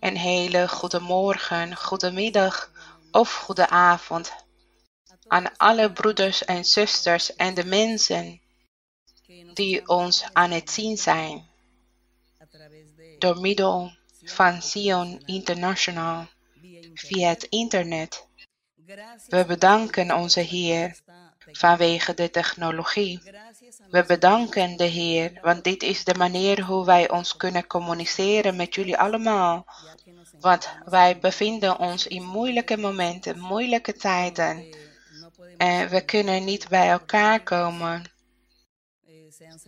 Een hele goede morgen, goedemiddag of goede avond aan alle broeders en zusters en de mensen die ons aan het zien zijn door middel van Sion International via het internet. We bedanken onze Heer vanwege de technologie. We bedanken de Heer, want dit is de manier hoe wij ons kunnen communiceren met jullie allemaal. Want wij bevinden ons in moeilijke momenten, moeilijke tijden. En we kunnen niet bij elkaar komen.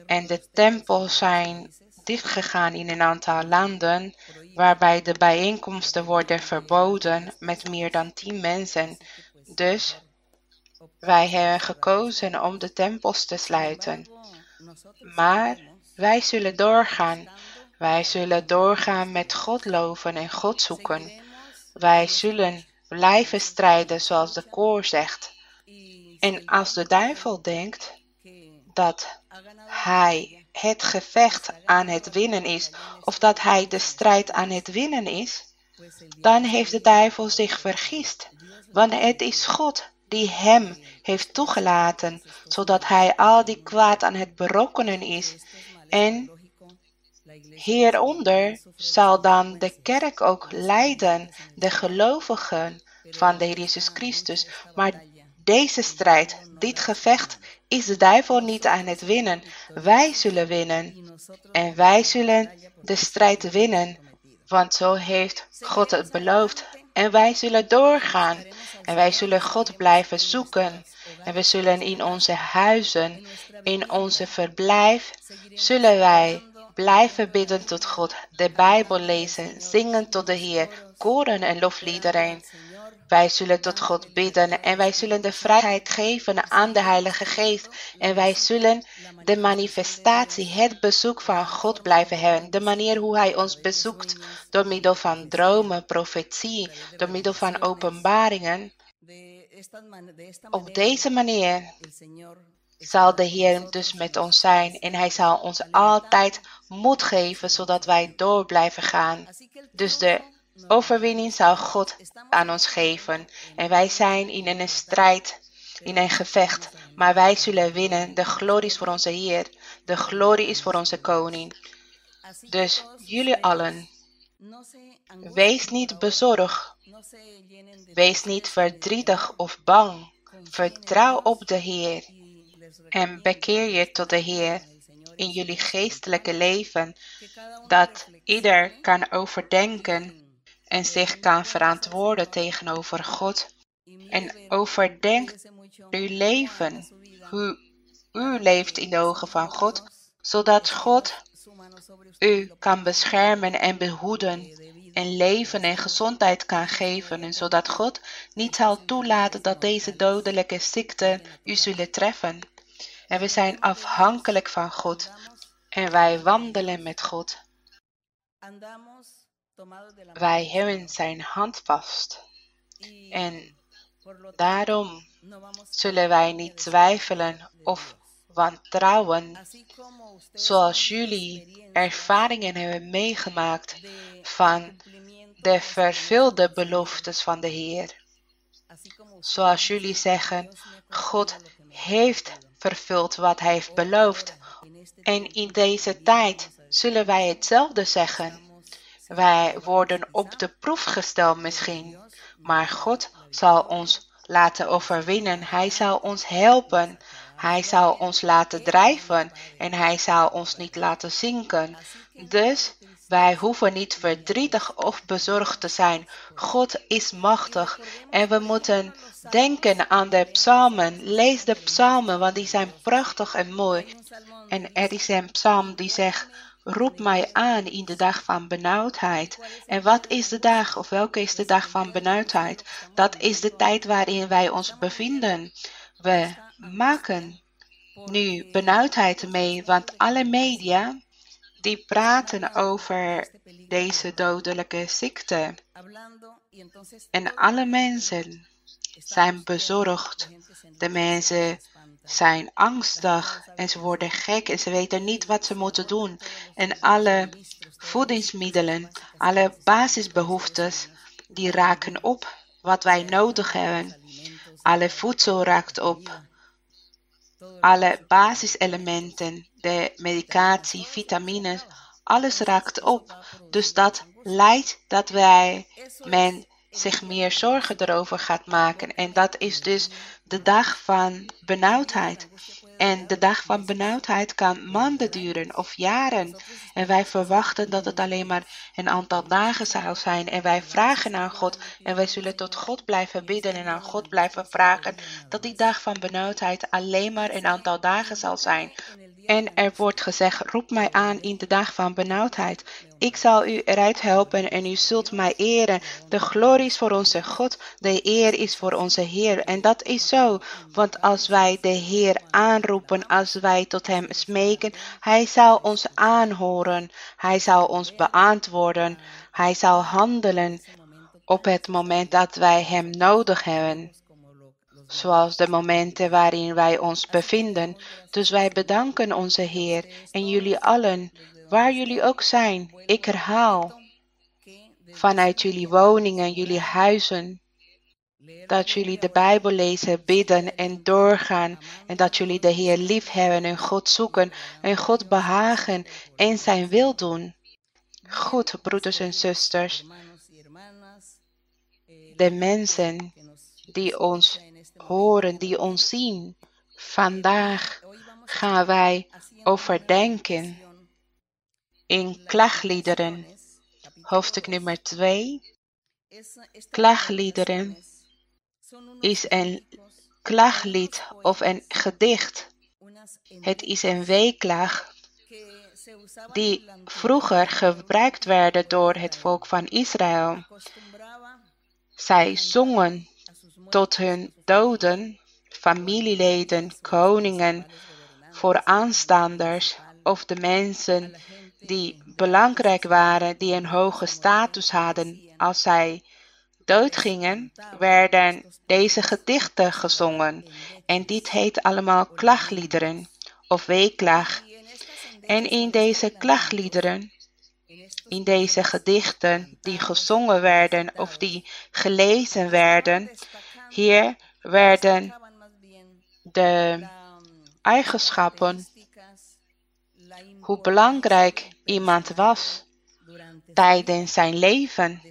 En de tempels zijn dichtgegaan in een aantal landen, waarbij de bijeenkomsten worden verboden met meer dan tien mensen. Dus wij hebben gekozen om de tempels te sluiten. Maar wij zullen doorgaan. Wij zullen doorgaan met God loven en God zoeken. Wij zullen blijven strijden zoals de koor zegt. En als de duivel denkt dat hij het gevecht aan het winnen is, of dat hij de strijd aan het winnen is, dan heeft de duivel zich vergist. Want het is God die hem heeft toegelaten, zodat hij al die kwaad aan het berokkenen is. En hieronder zal dan de kerk ook leiden, de gelovigen van de Heer Jezus Christus. Maar deze strijd, dit gevecht, is de duivel niet aan het winnen. Wij zullen winnen. En wij zullen de strijd winnen. Want zo heeft God het beloofd. En wij zullen doorgaan. En wij zullen God blijven zoeken. En we zullen in onze huizen, in onze verblijf, zullen wij blijven bidden tot God, de Bijbel lezen, zingen tot de Heer, koren en lofliederen. Wij zullen tot God bidden en wij zullen de vrijheid geven aan de Heilige Geest. En wij zullen de manifestatie, het bezoek van God blijven hebben. De manier hoe Hij ons bezoekt door middel van dromen, profetie, door middel van openbaringen. Op deze manier zal de Heer dus met ons zijn en Hij zal ons altijd moed geven, zodat wij door blijven gaan. Dus de Overwinning zal God aan ons geven. En wij zijn in een strijd, in een gevecht. Maar wij zullen winnen. De glorie is voor onze Heer. De glorie is voor onze koning. Dus jullie allen, wees niet bezorgd. Wees niet verdrietig of bang. Vertrouw op de Heer. En bekeer je tot de Heer in jullie geestelijke leven. Dat ieder kan overdenken en zich kan verantwoorden tegenover God. En overdenkt uw leven, hoe u leeft in de ogen van God, zodat God u kan beschermen en behoeden en leven en gezondheid kan geven en zodat God niet zal toelaten dat deze dodelijke ziekten u zullen treffen. En we zijn afhankelijk van God en wij wandelen met God. Wij hebben zijn hand vast. En daarom zullen wij niet twijfelen of wantrouwen, zoals jullie ervaringen hebben meegemaakt van de vervulde beloftes van de Heer. Zoals jullie zeggen, God heeft vervuld wat Hij heeft beloofd. En in deze tijd zullen wij hetzelfde zeggen. Wij worden op de proef gesteld misschien, maar God zal ons laten overwinnen. Hij zal ons helpen. Hij zal ons laten drijven en hij zal ons niet laten zinken. Dus wij hoeven niet verdrietig of bezorgd te zijn. God is machtig en we moeten denken aan de psalmen. Lees de psalmen, want die zijn prachtig en mooi. En er is een psalm die zegt, roep mij aan in de dag van benauwdheid. En wat is de dag, of welke is de dag van benauwdheid? Dat is de tijd waarin wij ons bevinden. We maken nu benauwdheid mee, want alle media die praten over deze dodelijke ziekte. En alle mensen zijn bezorgd. De mensen zijn angstig en ze worden gek en ze weten niet wat ze moeten doen. En alle voedingsmiddelen, alle basisbehoeftes, die raken op wat wij nodig hebben. Alle voedsel raakt op. Alle basiselementen, de medicatie, vitamines, alles raakt op. Dus dat leidt dat wij men zich meer zorgen erover gaat maken. En dat is dus de dag van benauwdheid. En de dag van benauwdheid kan maanden duren of jaren. En wij verwachten dat het alleen maar een aantal dagen zal zijn. En wij vragen aan God. En wij zullen tot God blijven bidden en aan God blijven vragen. Dat die dag van benauwdheid alleen maar een aantal dagen zal zijn. En er wordt gezegd, roep mij aan in de dag van benauwdheid. Ik zal u eruit helpen en u zult mij eren. De glorie is voor onze God, de eer is voor onze Heer. En dat is zo, want als wij de Heer aanroepen, als wij tot Hem smeken, Hij zal ons aanhoren, Hij zal ons beantwoorden, Hij zal handelen op het moment dat wij Hem nodig hebben zoals de momenten waarin wij ons bevinden. Dus wij bedanken onze Heer en jullie allen, waar jullie ook zijn. Ik herhaal, vanuit jullie woningen, jullie huizen, dat jullie de Bijbel lezen, bidden en doorgaan. En dat jullie de Heer lief hebben en God zoeken en God behagen en zijn wil doen. Goed, broeders en zusters. De mensen die ons horen, die ons zien. Vandaag gaan wij overdenken in klagliederen, hoofdstuk nummer 2. Klagliederen is een klaglied of een gedicht. Het is een weeklag die vroeger gebruikt werden door het volk van Israël. Zij zongen tot hun doden, familieleden, koningen, vooraanstanders of de mensen die belangrijk waren, die een hoge status hadden. Als zij doodgingen, werden deze gedichten gezongen. En dit heet allemaal klagliederen of weeklag. En in deze klagliederen, in deze gedichten die gezongen werden of die gelezen werden, hier werden de eigenschappen, hoe belangrijk iemand was tijdens zijn leven.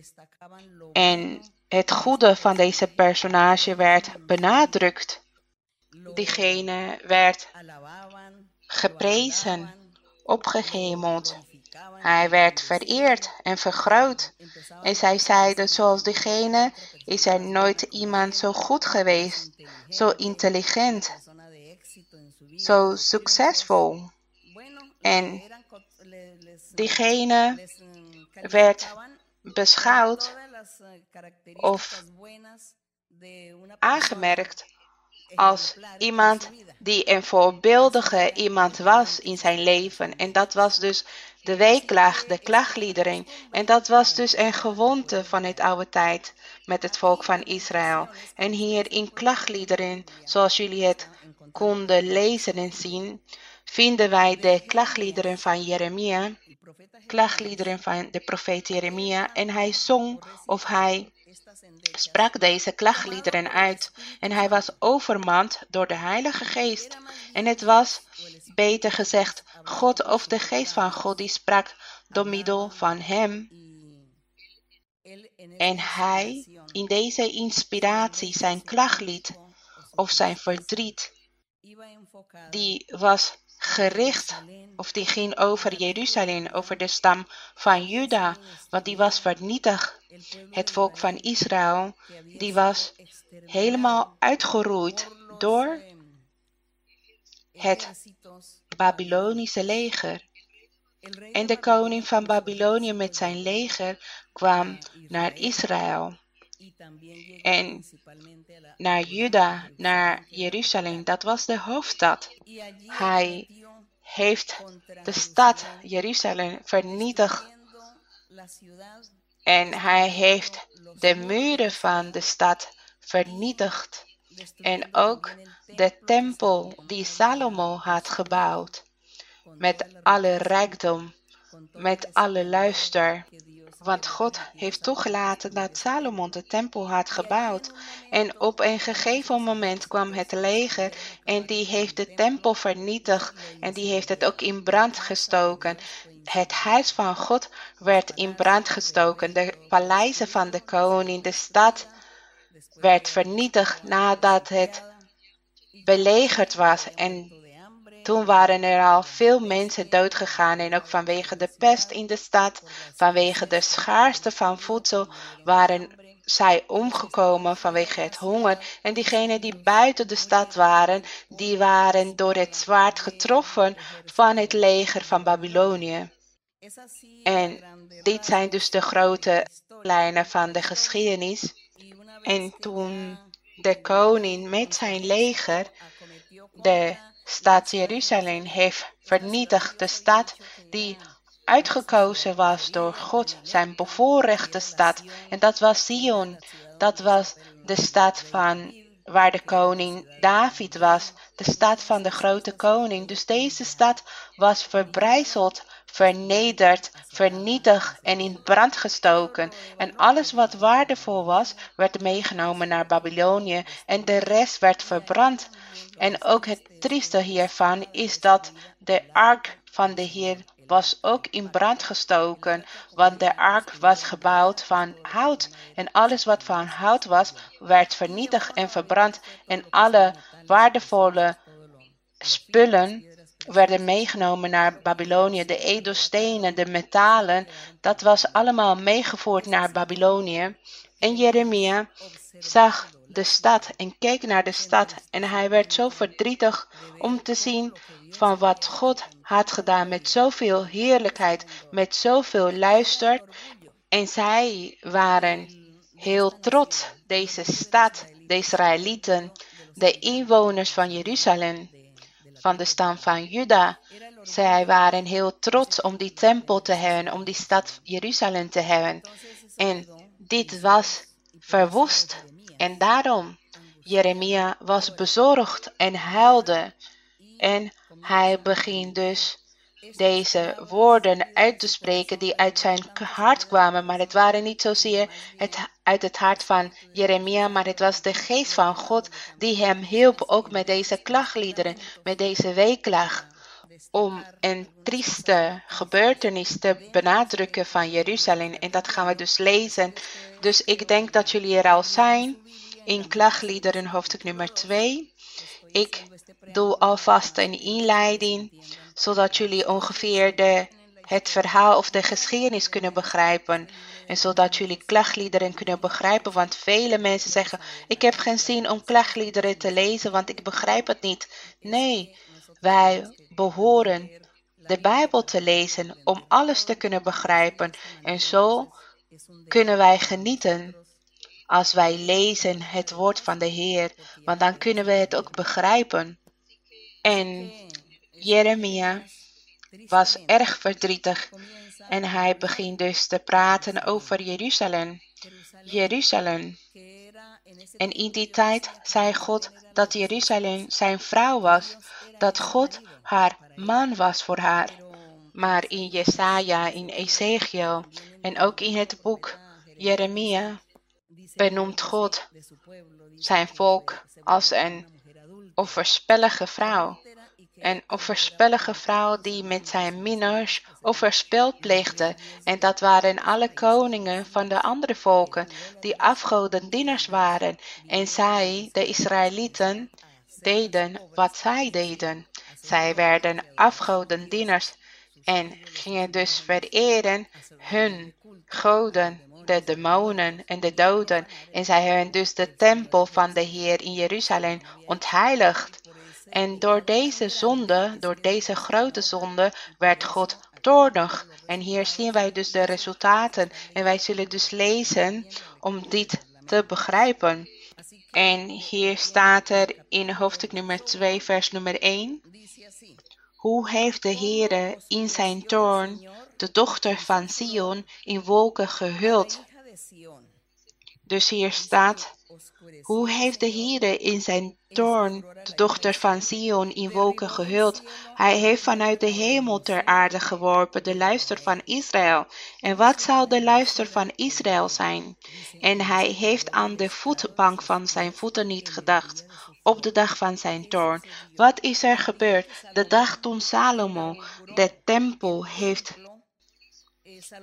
En het goede van deze personage werd benadrukt. Diegene werd geprezen, opgehemeld. Hij werd vereerd en vergroot. En zij zeiden, zoals diegene is er nooit iemand zo goed geweest, zo intelligent, zo succesvol. En diegene werd beschouwd of aangemerkt als iemand die een voorbeeldige iemand was in zijn leven. En dat was dus de weeklaag, de klagliedering. En dat was dus een gewoonte van het oude tijd met het volk van Israël. En hier in klagliederen, zoals jullie het konden lezen en zien, vinden wij de klagliederen van Jeremia, klagliederen van de profeet Jeremia. En hij zong of hij sprak deze klagliederen uit. En hij was overmand door de Heilige Geest. En het was, beter gezegd, God of de Geest van God die sprak door middel van hem. En hij, in deze inspiratie, zijn klaglied of zijn verdriet, die was gericht, of die ging over Jeruzalem, over de stam van Juda, want die was vernietigd. Het volk van Israël, die was helemaal uitgeroeid door het Babylonische leger. En de koning van Babylonië met zijn leger kwam naar Israël en naar Juda, naar Jeruzalem. Dat was de hoofdstad. Hij heeft de stad Jeruzalem vernietigd. En hij heeft de muren van de stad vernietigd. En ook de tempel die Salomo had gebouwd. Met alle rijkdom, met alle luister. Want God heeft toegelaten dat Salomon de tempel had gebouwd. En op een gegeven moment kwam het leger en die heeft de tempel vernietigd. En die heeft het ook in brand gestoken. Het huis van God werd in brand gestoken. De paleizen van de koning, de stad werd vernietigd nadat het belegerd was. En toen waren er al veel mensen doodgegaan en ook vanwege de pest in de stad, vanwege de schaarste van voedsel, waren zij omgekomen vanwege het honger. En diegenen die buiten de stad waren, die waren door het zwaard getroffen van het leger van Babylonië. En dit zijn dus de grote lijnen van de geschiedenis. En toen de koning met zijn leger de stad Jeruzalem heeft vernietigd, de stad die uitgekozen was door God, zijn bevoorrechte stad. En dat was Sion, dat was de stad van waar de koning David was, de stad van de grote koning. Dus deze stad was verbrijzeld vernederd, vernietigd en in brand gestoken. En alles wat waardevol was, werd meegenomen naar Babylonië en de rest werd verbrand. En ook het trieste hiervan is dat de ark van de Heer was ook in brand gestoken, want de ark was gebouwd van hout. En alles wat van hout was, werd vernietigd en verbrand. En alle waardevolle spullen werden meegenomen naar Babylonië. De edelstenen, de metalen, dat was allemaal meegevoerd naar Babylonië. En Jeremia zag de stad en keek naar de stad en hij werd zo verdrietig om te zien van wat God had gedaan met zoveel heerlijkheid, met zoveel luister. En zij waren heel trots, deze stad, de Israëlieten, de inwoners van Jeruzalem van de stam van Juda. Zij waren heel trots om die tempel te hebben, om die stad Jeruzalem te hebben. En dit was verwoest. En daarom, Jeremia was bezorgd en huilde. En hij begint dus deze woorden uit te spreken die uit zijn hart kwamen. Maar het waren niet zozeer het, uit het hart van Jeremia, maar het was de geest van God die hem hielp ook met deze klagliederen, met deze weeklag. Om een trieste gebeurtenis te benadrukken van Jeruzalem. En dat gaan we dus lezen. Dus ik denk dat jullie er al zijn in klagliederen hoofdstuk nummer 2. Ik doe alvast een inleiding zodat jullie ongeveer de, het verhaal of de geschiedenis kunnen begrijpen. En zodat jullie klagliederen kunnen begrijpen. Want vele mensen zeggen: Ik heb geen zin om klagliederen te lezen, want ik begrijp het niet. Nee, wij behoren de Bijbel te lezen om alles te kunnen begrijpen. En zo kunnen wij genieten als wij lezen het woord van de Heer, want dan kunnen we het ook begrijpen. En Jeremia was erg verdrietig en hij begint dus te praten over Jeruzalem. Jeruzalem. En in die tijd zei God dat Jeruzalem zijn vrouw was, dat God haar man was voor haar. Maar in Jesaja, in Ezekiel en ook in het boek Jeremia benoemt God zijn volk als een overspellige vrouw. Een overspellige vrouw die met zijn minnaars overspel pleegde. En dat waren alle koningen van de andere volken die afgodendieners waren. En zij, de Israëlieten, deden wat zij deden. Zij werden afgodendieners en gingen dus vereren hun goden, de demonen en de doden. En zij hebben dus de tempel van de Heer in Jeruzalem ontheiligd. En door deze zonde, door deze grote zonde, werd God toornig. En hier zien wij dus de resultaten. En wij zullen dus lezen om dit te begrijpen. En hier staat er in hoofdstuk nummer 2, vers nummer 1. Hoe heeft de Heere in zijn toorn de dochter van Sion in wolken gehuld? Dus hier staat Hoe heeft de Heer in zijn toorn de dochter van Sion in wolken gehuld? Hij heeft vanuit de hemel ter aarde geworpen de luister van Israël. En wat zal de luister van Israël zijn? En hij heeft aan de voetbank van zijn voeten niet gedacht op de dag van zijn toorn. Wat is er gebeurd? De dag toen Salomo de tempel heeft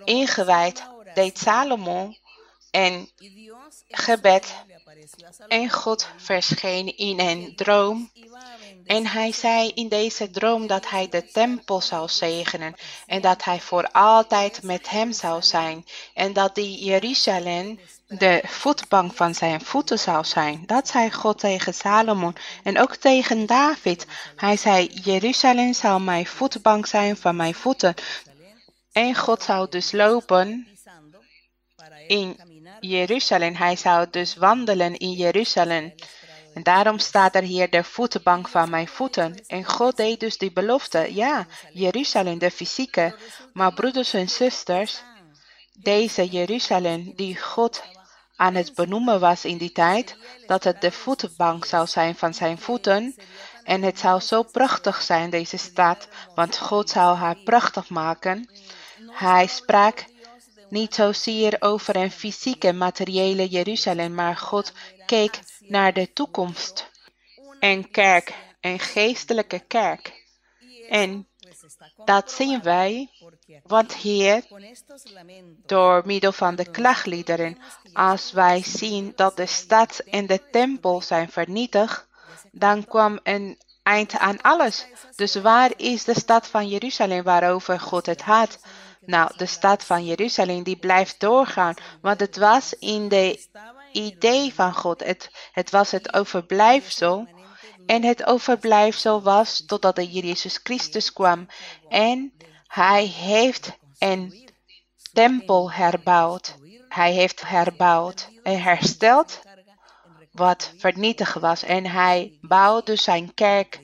ingewijd, deed Salomo en gebed. En God verscheen in een droom. En hij zei in deze droom dat hij de tempel zou zegenen en dat hij voor altijd met hem zou zijn en dat die Jeruzalem de voetbank van zijn voeten zou zijn. Dat zei God tegen Salomon en ook tegen David. Hij zei, Jeruzalem zal mijn voetbank zijn van mijn voeten. En God zou dus lopen in Jeruzalem. Hij zou dus wandelen in Jeruzalem. En daarom staat er hier de voetbank van mijn voeten. En God deed dus die belofte. Ja, Jeruzalem, de fysieke. Maar broeders en zusters, deze Jeruzalem die God aan het benoemen was in die tijd, dat het de voetbank zou zijn van zijn voeten. En het zou zo prachtig zijn, deze stad, want God zou haar prachtig maken. Hij sprak niet zozeer over een fysieke, materiële Jeruzalem, maar God keek naar de toekomst. Een kerk, een geestelijke kerk. En dat zien wij, want hier, door middel van de klagliederen, als wij zien dat de stad en de tempel zijn vernietigd, dan kwam een eind aan alles. Dus waar is de stad van Jeruzalem waarover God het had? Nou, de stad van Jeruzalem die blijft doorgaan, want het was in de idee van God. Het, het was het overblijfsel. En het overblijfsel was totdat de Jezus Christus kwam. En hij heeft een tempel herbouwd. Hij heeft herbouwd en hersteld wat vernietigd was. En hij bouwde zijn kerk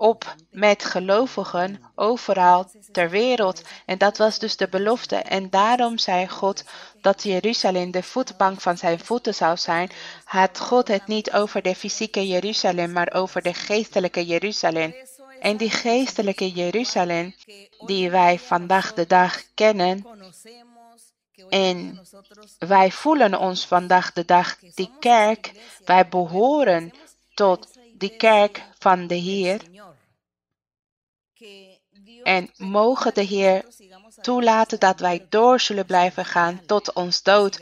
op met gelovigen overal ter wereld. En dat was dus de belofte. En daarom zei God dat Jeruzalem de voetbank van zijn voeten zou zijn. Had God het niet over de fysieke Jeruzalem, maar over de geestelijke Jeruzalem. En die geestelijke Jeruzalem, die wij vandaag de dag kennen, en wij voelen ons vandaag de dag die kerk, wij behoren tot die kerk van de Heer. En mogen de Heer toelaten dat wij door zullen blijven gaan tot ons dood,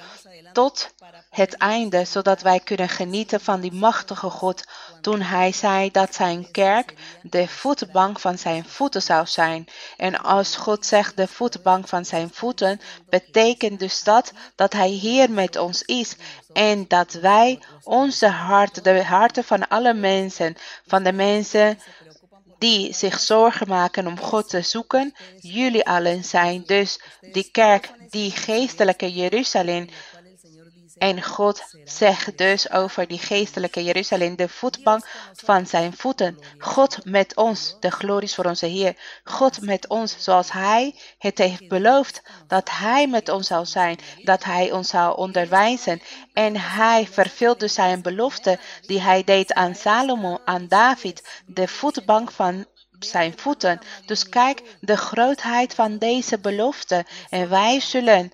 tot het einde, zodat wij kunnen genieten van die machtige God. Toen hij zei dat zijn kerk de voetbank van zijn voeten zou zijn. En als God zegt de voetbank van zijn voeten, betekent dus dat dat hij hier met ons is. En dat wij onze hart, de harten van alle mensen, van de mensen die zich zorgen maken om God te zoeken, jullie allen zijn dus die kerk, die geestelijke Jeruzalem. En God zegt dus over die geestelijke Jeruzalem, de voetbank van zijn voeten. God met ons, de glorie voor onze Heer. God met ons, zoals Hij het heeft beloofd, dat Hij met ons zou zijn, dat Hij ons zou onderwijzen. En Hij vervulde zijn belofte die Hij deed aan Salomo, aan David, de voetbank van zijn voeten. Dus kijk de grootheid van deze belofte. En wij zullen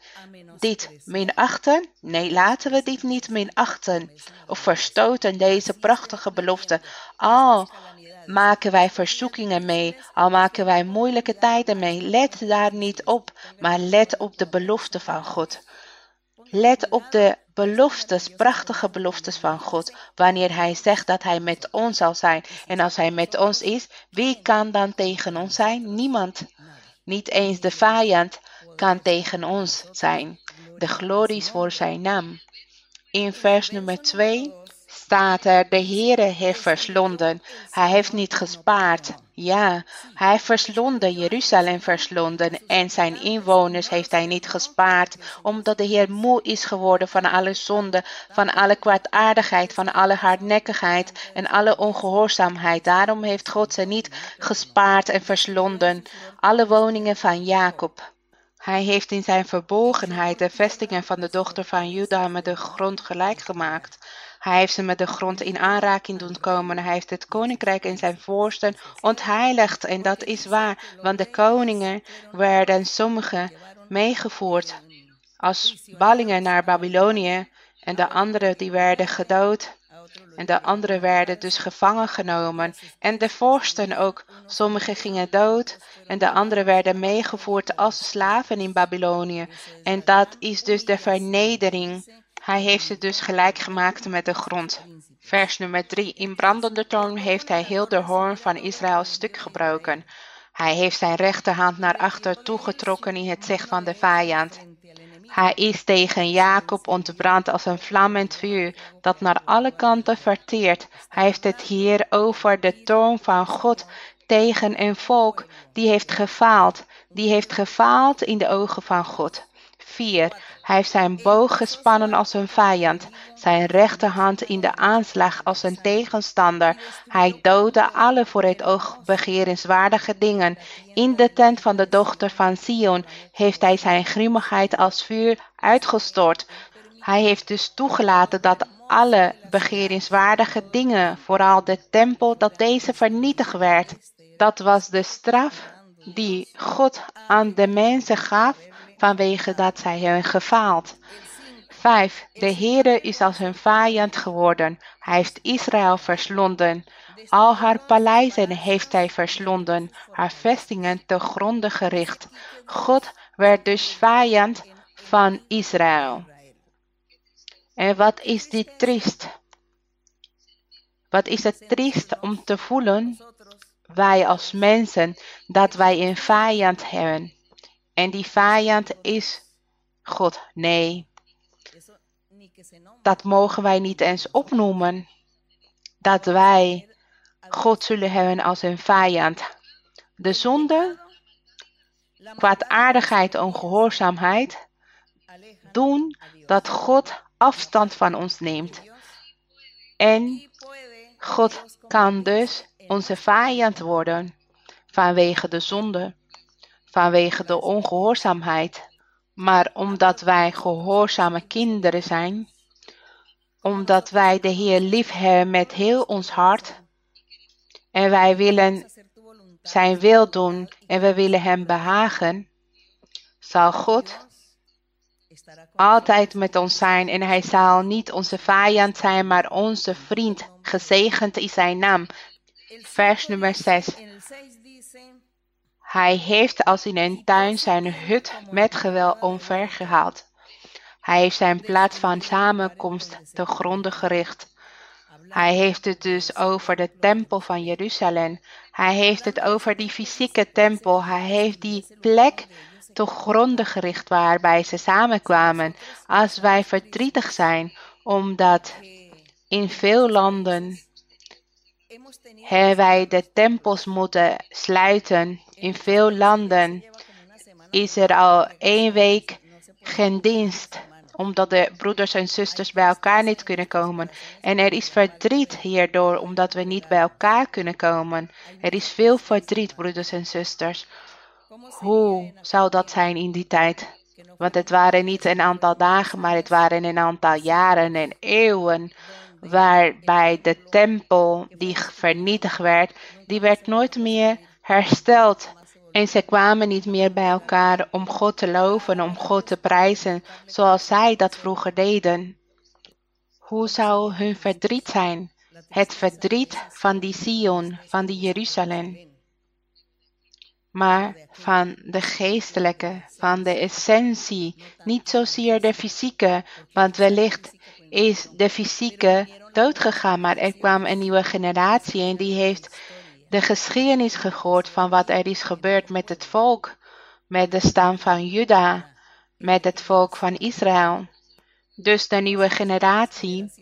dit minachten? Nee, laten we dit niet minachten of verstoten, deze prachtige belofte. Al maken wij verzoekingen mee, al maken wij moeilijke tijden mee, let daar niet op, maar let op de belofte van God. Let op de beloftes, prachtige beloftes van God, wanneer Hij zegt dat Hij met ons zal zijn. En als Hij met ons is, wie kan dan tegen ons zijn? Niemand. Niet eens de vijand kan tegen ons zijn. De glorie is voor Zijn naam. In vers nummer 2 staat er, de Heere heeft verslonden. Hij heeft niet gespaard. Ja, hij verslonden, Jeruzalem verslonden en zijn inwoners heeft hij niet gespaard, omdat de Heer moe is geworden van alle zonde, van alle kwaadaardigheid, van alle hardnekkigheid en alle ongehoorzaamheid. Daarom heeft God ze niet gespaard en verslonden, alle woningen van Jacob. Hij heeft in zijn verbogenheid de vestingen van de dochter van Juda met de grond gelijk gemaakt. Hij heeft ze met de grond in aanraking doen komen. Hij heeft het koninkrijk en zijn vorsten ontheiligd. En dat is waar, want de koningen werden sommigen meegevoerd als ballingen naar Babylonië. En de anderen die werden gedood. En de anderen werden dus gevangen genomen. En de vorsten ook. Sommigen gingen dood en de anderen werden meegevoerd als slaven in Babylonië. En dat is dus de vernedering. Hij heeft ze dus gelijk gemaakt met de grond. Vers nummer 3. In brandende toorn heeft hij heel de hoorn van Israël stuk gebroken. Hij heeft zijn rechterhand naar achter toegetrokken in het zicht van de vijand. Hij is tegen Jacob ontbrand als een vlammend vuur dat naar alle kanten verteert. Hij heeft het hier over de toorn van God tegen een volk die heeft gefaald. Die heeft gefaald in de ogen van God. 4. Hij heeft zijn boog gespannen als een vijand, zijn rechterhand in de aanslag als een tegenstander. Hij doodde alle voor het oog begerenswaardige dingen. In de tent van de dochter van Sion heeft hij zijn grimmigheid als vuur uitgestort. Hij heeft dus toegelaten dat alle begerenswaardige dingen, vooral de tempel, dat deze vernietigd werd. Dat was de straf die God aan de mensen gaf vanwege dat zij hebben gefaald. 5. De Heere is als een vijand geworden. Hij heeft Israël verslonden. Al haar paleizen heeft hij verslonden, haar vestingen te gronde gericht. God werd dus vijand van Israël. En wat is dit triest? Wat is het triest om te voelen, wij als mensen, dat wij een vijand hebben. En die vijand is God. Nee, dat mogen wij niet eens opnoemen. Dat wij God zullen hebben als een vijand. De zonde, kwaadaardigheid, ongehoorzaamheid doen dat God afstand van ons neemt. En God kan dus onze vijand worden vanwege de zonde vanwege de ongehoorzaamheid, maar omdat wij gehoorzame kinderen zijn, omdat wij de Heer lief hebben met heel ons hart en wij willen zijn wil doen en we willen Hem behagen, zal God altijd met ons zijn en Hij zal niet onze vijand zijn, maar onze vriend. Gezegend is Zijn naam. Vers nummer 6. Hij heeft als in een tuin zijn hut met geweld omvergehaald. Hij heeft zijn plaats van samenkomst te gronden gericht. Hij heeft het dus over de tempel van Jeruzalem. Hij heeft het over die fysieke tempel. Hij heeft die plek te gronden gericht waarbij ze samenkwamen. Als wij verdrietig zijn, omdat in veel landen hebben wij de tempels moeten sluiten in veel landen is er al één week geen dienst, omdat de broeders en zusters bij elkaar niet kunnen komen. En er is verdriet hierdoor, omdat we niet bij elkaar kunnen komen. Er is veel verdriet, broeders en zusters. Hoe zou dat zijn in die tijd? Want het waren niet een aantal dagen, maar het waren een aantal jaren en eeuwen waarbij de tempel die vernietigd werd, die werd nooit meer hersteld. En ze kwamen niet meer bij elkaar om God te loven, om God te prijzen, zoals zij dat vroeger deden. Hoe zou hun verdriet zijn? Het verdriet van die Sion, van die Jeruzalem. Maar van de geestelijke, van de essentie, niet zozeer de fysieke, want wellicht is de fysieke doodgegaan, maar er kwam een nieuwe generatie en die heeft de geschiedenis gehoord van wat er is gebeurd met het volk, met de stam van Juda, met het volk van Israël. Dus de nieuwe generatie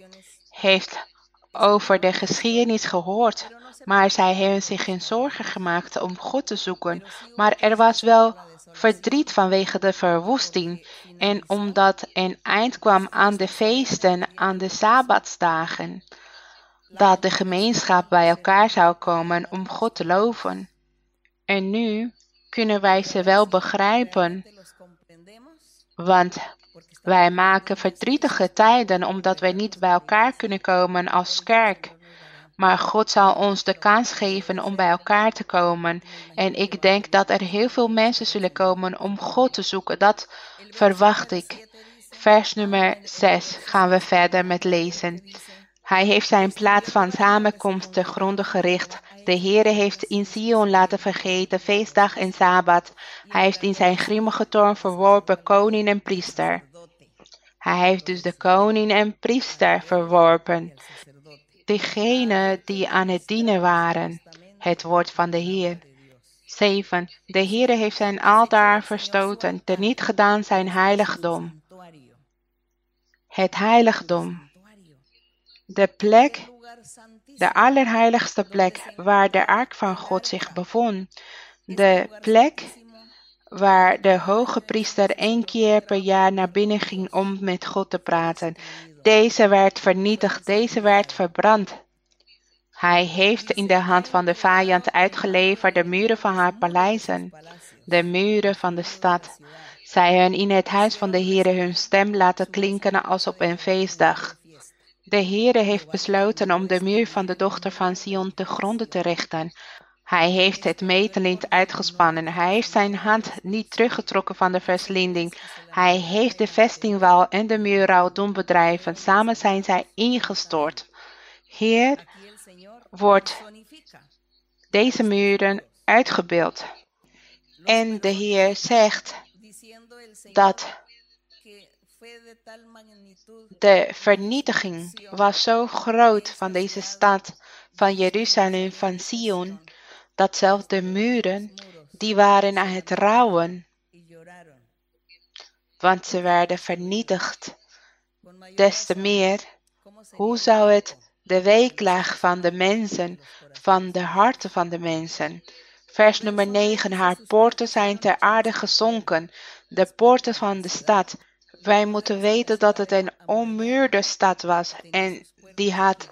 heeft over de geschiedenis gehoord, maar zij hebben zich geen zorgen gemaakt om God te zoeken. Maar er was wel verdriet vanwege de verwoesting en omdat een eind kwam aan de feesten, aan de Sabbatsdagen dat de gemeenschap bij elkaar zou komen om God te loven. En nu kunnen wij ze wel begrijpen, want Wij maken verdrietige tijden omdat wij niet bij elkaar kunnen komen als kerk. Maar God zal ons de kans geven om bij elkaar te komen. En ik denk dat er heel veel mensen zullen komen om God te zoeken. Dat verwacht ik. Vers nummer 6 gaan we verder met lezen. Hij heeft zijn plaats van samenkomst te gronden gericht. De Heere heeft in Sion laten vergeten feestdag en Sabbat. Hij heeft in zijn grimmige toorn verworpen koning en priester. Hij heeft dus de koning en priester verworpen. Degenen die aan het dienen waren. Het woord van de Heer. 7. De Heere heeft zijn altaar verstoten, teniet gedaan zijn heiligdom. Het heiligdom. De plek, de allerheiligste plek waar de ark van God zich bevond. De plek waar de hoge priester één keer per jaar naar binnen ging om met God te praten. Deze werd vernietigd, deze werd verbrand. Hij heeft in de hand van de vijand uitgeleverd de muren van haar paleizen, de muren van de stad. Zij hun in het huis van de Heere hun stem laten klinken als op een feestdag. De Heere heeft besloten om de muur van de dochter van Sion te gronden te richten. Hij heeft het meetlint uitgespannen. Hij heeft zijn hand niet teruggetrokken van de verslinding. Hij heeft de vestingwal en de muurrouw doen bedrijven. Samen zijn zij ingestort. Heer, wordt deze muren uitgebeeld. En de Heer zegt dat de vernietiging was zo groot van deze stad, van Jeruzalem, van Sion, dat zelfs de muren, die waren aan het rouwen, want ze werden vernietigd. Des te meer, hoe zou het de weeklaag van de mensen, van de harten van de mensen. Vers nummer 9. Haar poorten zijn ter aarde gezonken, de poorten van de stad. Wij moeten weten dat het een onmuurde stad was en die had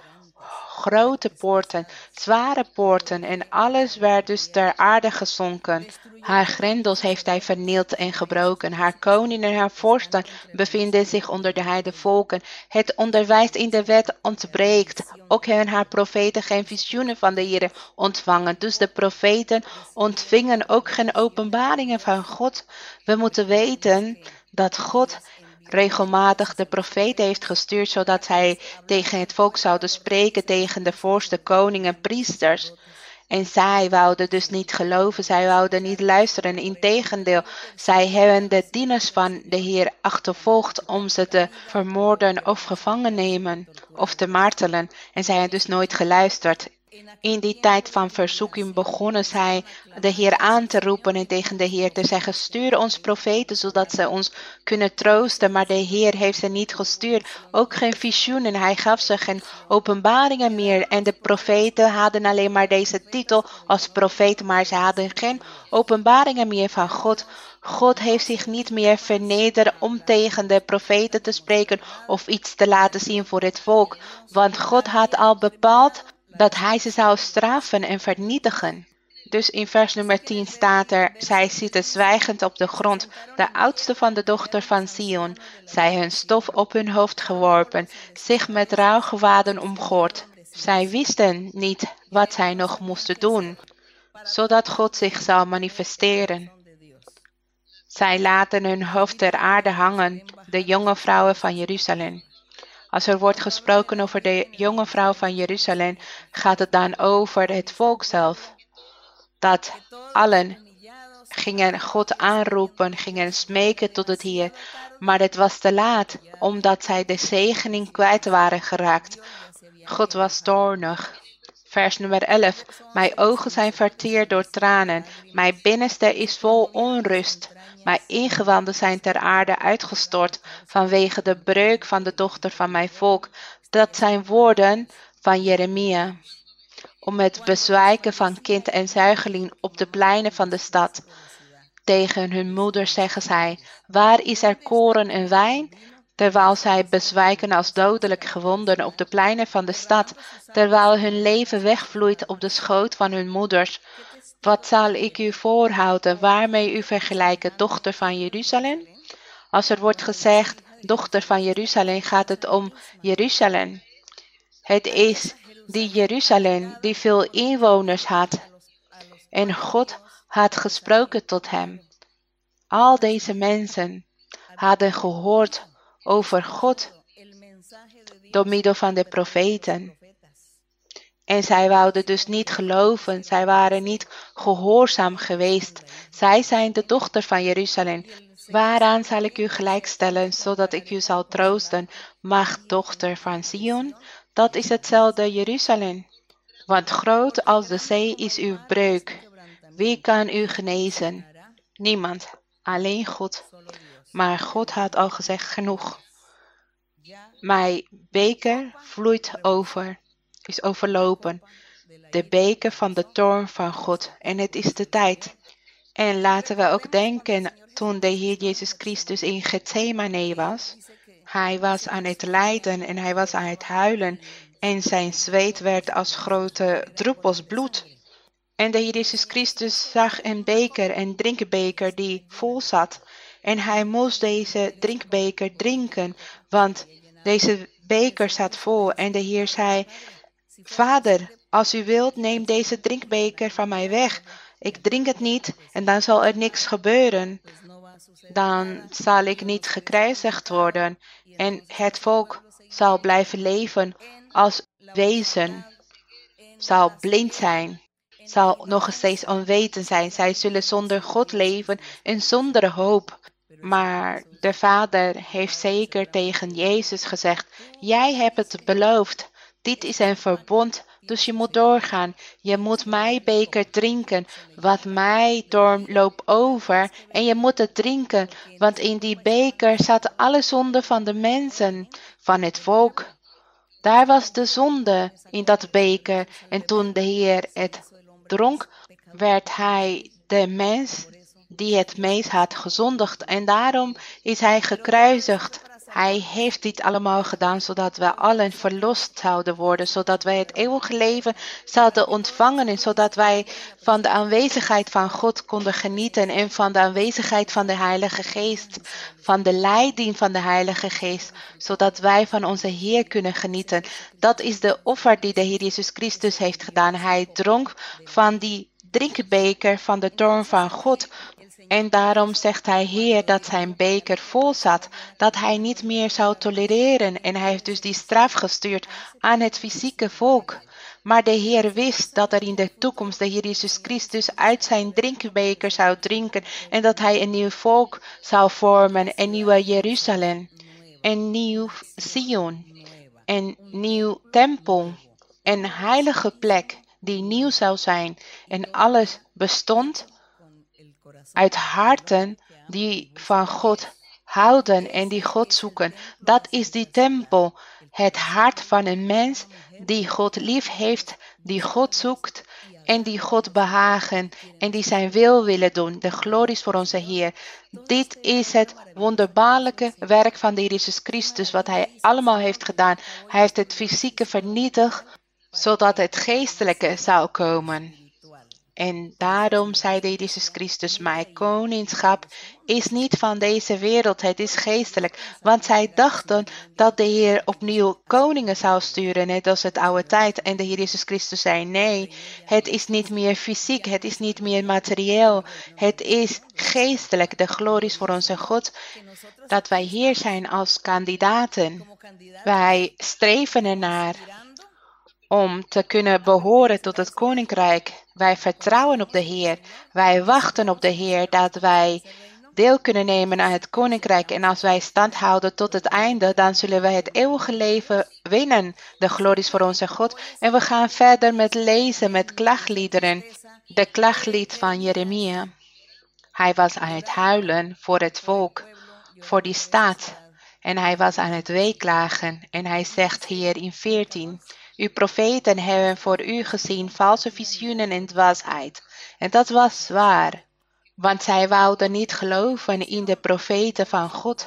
grote poorten, zware poorten en alles werd dus ter aarde gezonken. Haar grendels heeft hij vernield en gebroken. Haar koning en haar vorsten bevinden zich onder de heidevolken. Het onderwijs in de wet ontbreekt. Ook hebben haar profeten geen visioenen van de Heer ontvangen. Dus de profeten ontvingen ook geen openbaringen van God. We moeten weten dat God regelmatig de profeet heeft gestuurd, zodat hij tegen het volk zouden spreken, tegen de voorste koningen, priesters. En zij wouden dus niet geloven, zij wouden niet luisteren. Integendeel, zij hebben de dieners van de Heer achtervolgd om ze te vermoorden of gevangen nemen of te martelen. En zij hebben dus nooit geluisterd. In die tijd van verzoeking begonnen zij de Heer aan te roepen en tegen de Heer te zeggen: Stuur ons profeten zodat ze ons kunnen troosten. Maar de Heer heeft ze niet gestuurd, ook geen visioenen. Hij gaf ze geen openbaringen meer. En de profeten hadden alleen maar deze titel als profeet, maar ze hadden geen openbaringen meer van God. God heeft zich niet meer vernederd om tegen de profeten te spreken of iets te laten zien voor het volk, want God had al bepaald dat hij ze zou straffen en vernietigen. Dus in vers nummer 10 staat er, zij zitten zwijgend op de grond, de oudste van de dochter van Sion, zij hun stof op hun hoofd geworpen, zich met rouwgewaden omgord. Zij wisten niet wat zij nog moesten doen, zodat God zich zou manifesteren. Zij laten hun hoofd ter aarde hangen, de jonge vrouwen van Jeruzalem. Als er wordt gesproken over de jonge vrouw van Jeruzalem, gaat het dan over het volk zelf. Dat allen gingen God aanroepen, gingen smeken tot het Heer. Maar het was te laat, omdat zij de zegening kwijt waren geraakt. God was toornig. Vers nummer 11. Mijn ogen zijn verteerd door tranen. Mijn binnenste is vol onrust. Mijn ingewanden zijn ter aarde uitgestort vanwege de breuk van de dochter van mijn volk. Dat zijn woorden van Jeremia. Om het bezwijken van kind en zuigeling op de pleinen van de stad. Tegen hun moeder zeggen zij: Waar is er koren en wijn? Terwijl zij bezwijken als dodelijk gewonden op de pleinen van de stad, terwijl hun leven wegvloeit op de schoot van hun moeders. Wat zal ik u voorhouden, waarmee u vergelijken, dochter van Jeruzalem? Als er wordt gezegd, dochter van Jeruzalem gaat het om Jeruzalem. Het is die Jeruzalem die veel inwoners had. En God had gesproken tot hem. Al deze mensen hadden gehoord over God door middel van de profeten. En zij wouden dus niet geloven, zij waren niet gehoorzaam geweest. Zij zijn de dochter van Jeruzalem. Waaraan zal ik u gelijkstellen, zodat ik u zal troosten? Mag dochter van Sion, dat is hetzelfde Jeruzalem. Want groot als de zee is uw breuk. Wie kan u genezen? Niemand, alleen God. Maar God had al gezegd genoeg. Mijn beker vloeit over, is overlopen. De beker van de toorn van God. En het is de tijd. En laten we ook denken toen de Heer Jezus Christus in Gethsemane was. Hij was aan het lijden en hij was aan het huilen. En zijn zweet werd als grote druppels bloed. En de Heer Jezus Christus zag een beker, een drinkbeker die vol zat. En hij moest deze drinkbeker drinken, want deze beker zat vol. En de Heer zei, Vader, als u wilt, neem deze drinkbeker van mij weg. Ik drink het niet en dan zal er niks gebeuren. Dan zal ik niet gekruisigd worden en het volk zal blijven leven als wezen, zal blind zijn, zal nog steeds onweten zijn. Zij zullen zonder God leven en zonder hoop. Maar de Vader heeft zeker tegen Jezus gezegd: Jij hebt het beloofd. Dit is een verbond, dus je moet doorgaan. Je moet mijn beker drinken, wat mij door loopt over. En je moet het drinken, want in die beker zat alle zonde van de mensen, van het volk. Daar was de zonde in dat beker. En toen de Heer het dronk, werd hij de mens die het meest had gezondigd. En daarom is hij gekruisigd. Hij heeft dit allemaal gedaan zodat we allen verlost zouden worden, zodat wij het eeuwige leven zouden ontvangen en zodat wij van de aanwezigheid van God konden genieten en van de aanwezigheid van de Heilige Geest, van de leiding van de Heilige Geest, zodat wij van onze Heer kunnen genieten. Dat is de offer die de Heer Jezus Christus heeft gedaan. Hij dronk van die drinkbeker van de toorn van God, en daarom zegt hij Heer dat zijn beker vol zat, dat hij niet meer zou tolereren. En hij heeft dus die straf gestuurd aan het fysieke volk. Maar de Heer wist dat er in de toekomst de Heer Jezus Christus uit zijn drinkbeker zou drinken en dat hij een nieuw volk zou vormen, een nieuwe Jeruzalem, een nieuw Sion, een nieuw tempel, een heilige plek die nieuw zou zijn en alles bestond uit harten die van God houden en die God zoeken. Dat is die tempel, het hart van een mens die God lief heeft, die God zoekt en die God behagen en die zijn wil willen doen. De glorie is voor onze Heer. Dit is het wonderbaarlijke werk van de Jezus Christus, wat Hij allemaal heeft gedaan. Hij heeft het fysieke vernietigd, zodat het geestelijke zou komen. En daarom zei Jezus Christus, mijn koningschap is niet van deze wereld, het is geestelijk. Want zij dachten dat de Heer opnieuw koningen zou sturen, net als het oude tijd. En de Heer Jezus Christus zei, nee, het is niet meer fysiek, het is niet meer materieel, het is geestelijk. De glorie is voor onze God dat wij hier zijn als kandidaten. Wij streven ernaar om te kunnen behoren tot het koninkrijk. Wij vertrouwen op de Heer. Wij wachten op de Heer dat wij deel kunnen nemen aan het koninkrijk. En als wij stand houden tot het einde, dan zullen wij het eeuwige leven winnen. De glorie is voor onze God. En we gaan verder met lezen met klagliederen. De klaglied van Jeremia. Hij was aan het huilen voor het volk, voor die staat. En hij was aan het weeklagen. En hij zegt hier in 14. Uw profeten hebben voor u gezien valse visioenen en dwaasheid. En dat was waar, want zij wouden niet geloven in de profeten van God.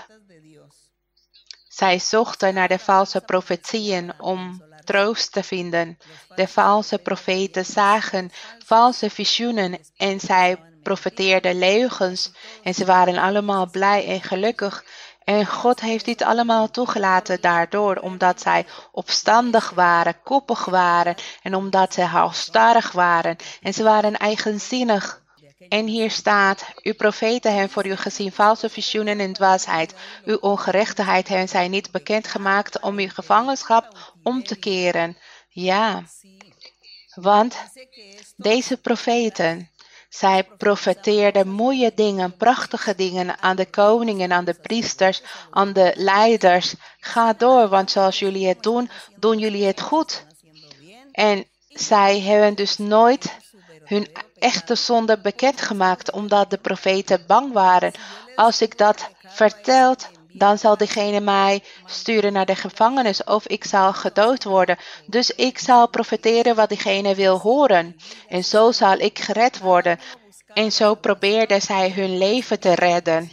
Zij zochten naar de valse profetieën om troost te vinden. De valse profeten zagen valse visioenen en zij profeteerden leugens en ze waren allemaal blij en gelukkig. En God heeft dit allemaal toegelaten daardoor, omdat zij opstandig waren, koppig waren en omdat ze halstarrig waren en ze waren eigenzinnig. En hier staat, uw profeten hebben voor u gezien valse visioenen en dwaasheid. Uw ongerechtigheid hebben zij niet bekendgemaakt om uw gevangenschap om te keren. Ja, want deze profeten, zij profeteerden mooie dingen, prachtige dingen aan de koningen, aan de priesters, aan de leiders. Ga door, want zoals jullie het doen, doen jullie het goed. En zij hebben dus nooit hun echte zonde bekendgemaakt, omdat de profeten bang waren. Als ik dat vertelt, dan zal degene mij sturen naar de gevangenis of ik zal gedood worden. Dus ik zal profiteren wat diegene wil horen. En zo zal ik gered worden. En zo probeerden zij hun leven te redden.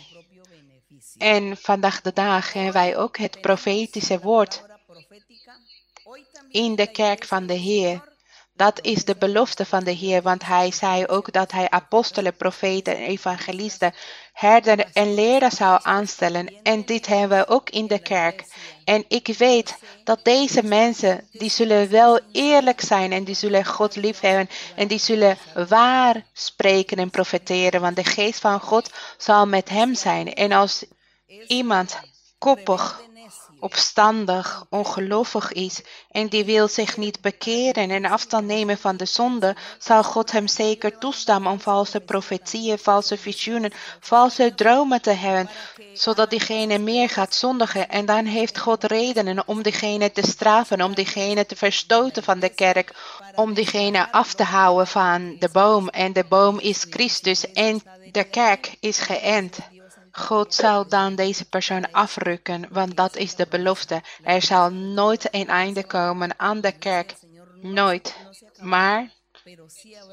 En vandaag de dag hebben wij ook het profetische woord in de kerk van de Heer. Dat is de belofte van de Heer, want Hij zei ook dat Hij apostelen, profeten en evangelisten, herder en leraar zou aanstellen. En dit hebben we ook in de kerk. En ik weet dat deze mensen, die zullen wel eerlijk zijn en die zullen God liefhebben en die zullen waar spreken en profeteren, want de geest van God zal met hem zijn. En als iemand koppig opstandig, ongelovig is en die wil zich niet bekeren en afstand nemen van de zonde, zal God hem zeker toestaan om valse profetieën, valse visioenen, valse dromen te hebben, zodat diegene meer gaat zondigen. En dan heeft God redenen om diegene te straffen, om diegene te verstoten van de kerk, om diegene af te houden van de boom. En de boom is Christus en de kerk is geënt. God zal dan deze persoon afrukken, want dat is de belofte. Er zal nooit een einde komen aan de kerk. Nooit. Maar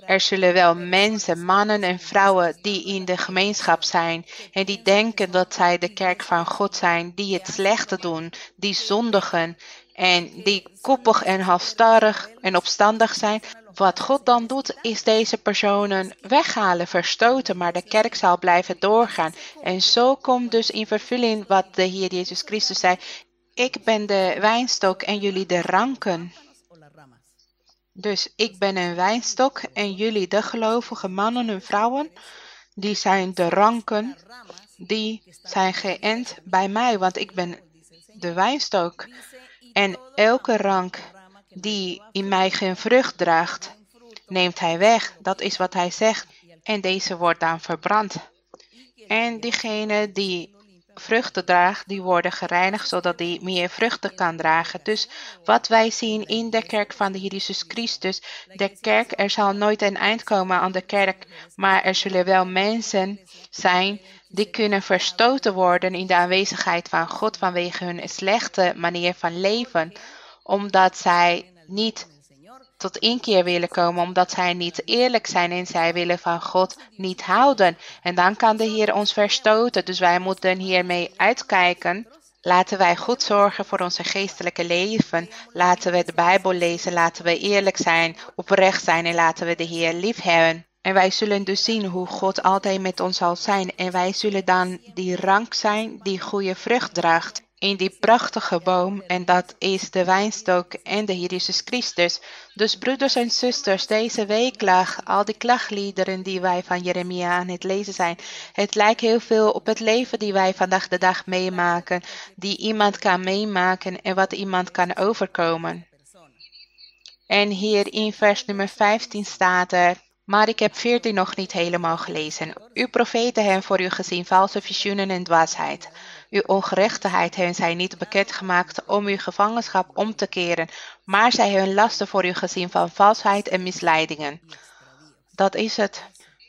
er zullen wel mensen, mannen en vrouwen die in de gemeenschap zijn en die denken dat zij de kerk van God zijn, die het slechte doen, die zondigen en die koppig en halstarrig en opstandig zijn, wat God dan doet, is deze personen weghalen, verstoten, maar de kerk zal blijven doorgaan. En zo komt dus in vervulling wat de Heer Jezus Christus zei: Ik ben de wijnstok en jullie de ranken. Dus ik ben een wijnstok en jullie de gelovige mannen en vrouwen, die zijn de ranken, die zijn geënt bij mij, want ik ben de wijnstok. En elke rank die in mij geen vrucht draagt, neemt hij weg. Dat is wat hij zegt. En deze wordt dan verbrand. En diegene die vruchten draagt, die worden gereinigd, zodat die meer vruchten kan dragen. Dus wat wij zien in de kerk van de Heer Jezus Christus, de kerk, er zal nooit een eind komen aan de kerk, maar er zullen wel mensen zijn die kunnen verstoten worden in de aanwezigheid van God vanwege hun slechte manier van leven, omdat zij niet tot inkeer willen komen, omdat zij niet eerlijk zijn en zij willen van God niet houden. En dan kan de Heer ons verstoten. Dus wij moeten hiermee uitkijken. Laten wij goed zorgen voor onze geestelijke leven. Laten we de Bijbel lezen. Laten we eerlijk zijn, oprecht zijn en laten we de Heer lief hebben. En wij zullen dus zien hoe God altijd met ons zal zijn. En wij zullen dan die rank zijn die goede vrucht draagt in die prachtige boom en dat is de wijnstok en de Heer Christus. Dus broeders en zusters, deze week lag al die klagliederen die wij van Jeremia aan het lezen zijn. Het lijkt heel veel op het leven die wij vandaag de dag meemaken, die iemand kan meemaken en wat iemand kan overkomen. En hier in vers nummer 15 staat er, maar ik heb 14 nog niet helemaal gelezen. Uw profeten hebben voor u gezien valse visioenen en dwaasheid. Uw ongerechtigheid hebben zij niet bekendgemaakt om uw gevangenschap om te keren, maar zij hebben lasten voor u gezien van valsheid en misleidingen. Dat is het.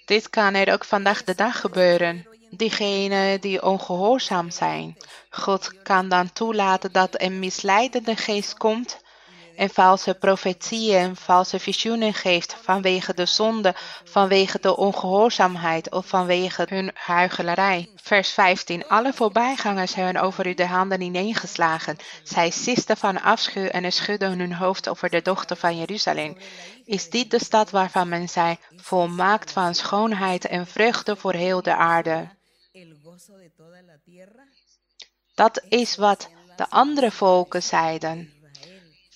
Dit kan er ook vandaag de dag gebeuren. Diegenen die ongehoorzaam zijn. God kan dan toelaten dat een misleidende geest komt en valse profetieën, valse visioenen geeft vanwege de zonde, vanwege de ongehoorzaamheid of vanwege hun huichelarij. Vers 15. Alle voorbijgangers hebben over u de handen ineengeslagen. Zij sisten van afschuw en schudden hun hoofd over de dochter van Jeruzalem. Is dit de stad waarvan men zei, volmaakt van schoonheid en vreugde voor heel de aarde? Dat is wat de andere volken zeiden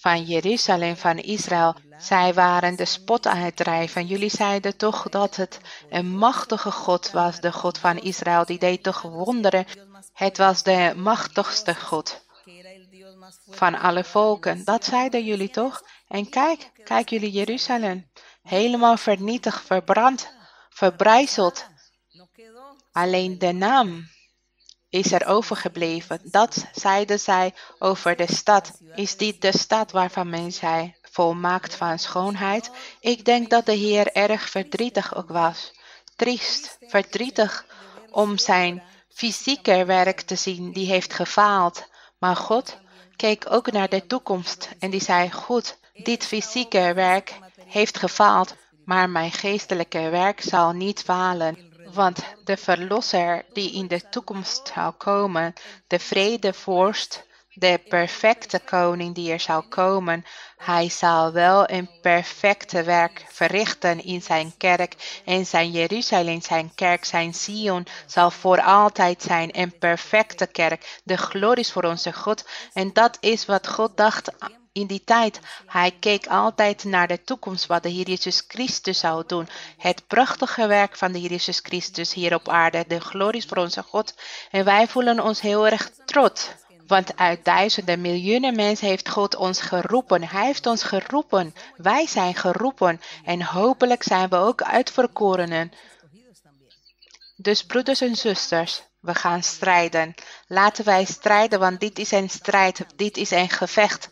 van Jeruzalem, van Israël. Zij waren de spot aan het drijven. Jullie zeiden toch dat het een machtige God was, de God van Israël. Die deed toch wonderen. Het was de machtigste God van alle volken. Dat zeiden jullie toch? En kijk, kijk jullie Jeruzalem. Helemaal vernietigd, verbrand, verbrijzeld. Alleen de naam is er overgebleven. Dat zeiden zij over de stad. Is dit de stad waarvan men zei, volmaakt van schoonheid? Ik denk dat de Heer erg verdrietig ook was. Triest, verdrietig om zijn fysieke werk te zien, die heeft gefaald. Maar God keek ook naar de toekomst en die zei, goed, dit fysieke werk heeft gefaald, maar mijn geestelijke werk zal niet falen. Want de Verlosser die in de toekomst zal komen, de vredevorst, de perfecte koning die er zal komen, hij zal wel een perfecte werk verrichten in zijn kerk. En zijn Jeruzalem, zijn kerk, zijn Sion zal voor altijd zijn een perfecte kerk. De glorie is voor onze God. En dat is wat God dacht in die tijd. Hij keek altijd naar de toekomst, wat de Heer Jezus Christus zou doen. Het prachtige werk van de Heer Jezus Christus hier op aarde. De glorie voor onze God. En wij voelen ons heel erg trots. Want uit duizenden miljoenen mensen heeft God ons geroepen. Hij heeft ons geroepen. Wij zijn geroepen. En hopelijk zijn we ook uitverkorenen. Dus broeders en zusters, we gaan strijden. Laten wij strijden, want dit is een strijd. Dit is een gevecht.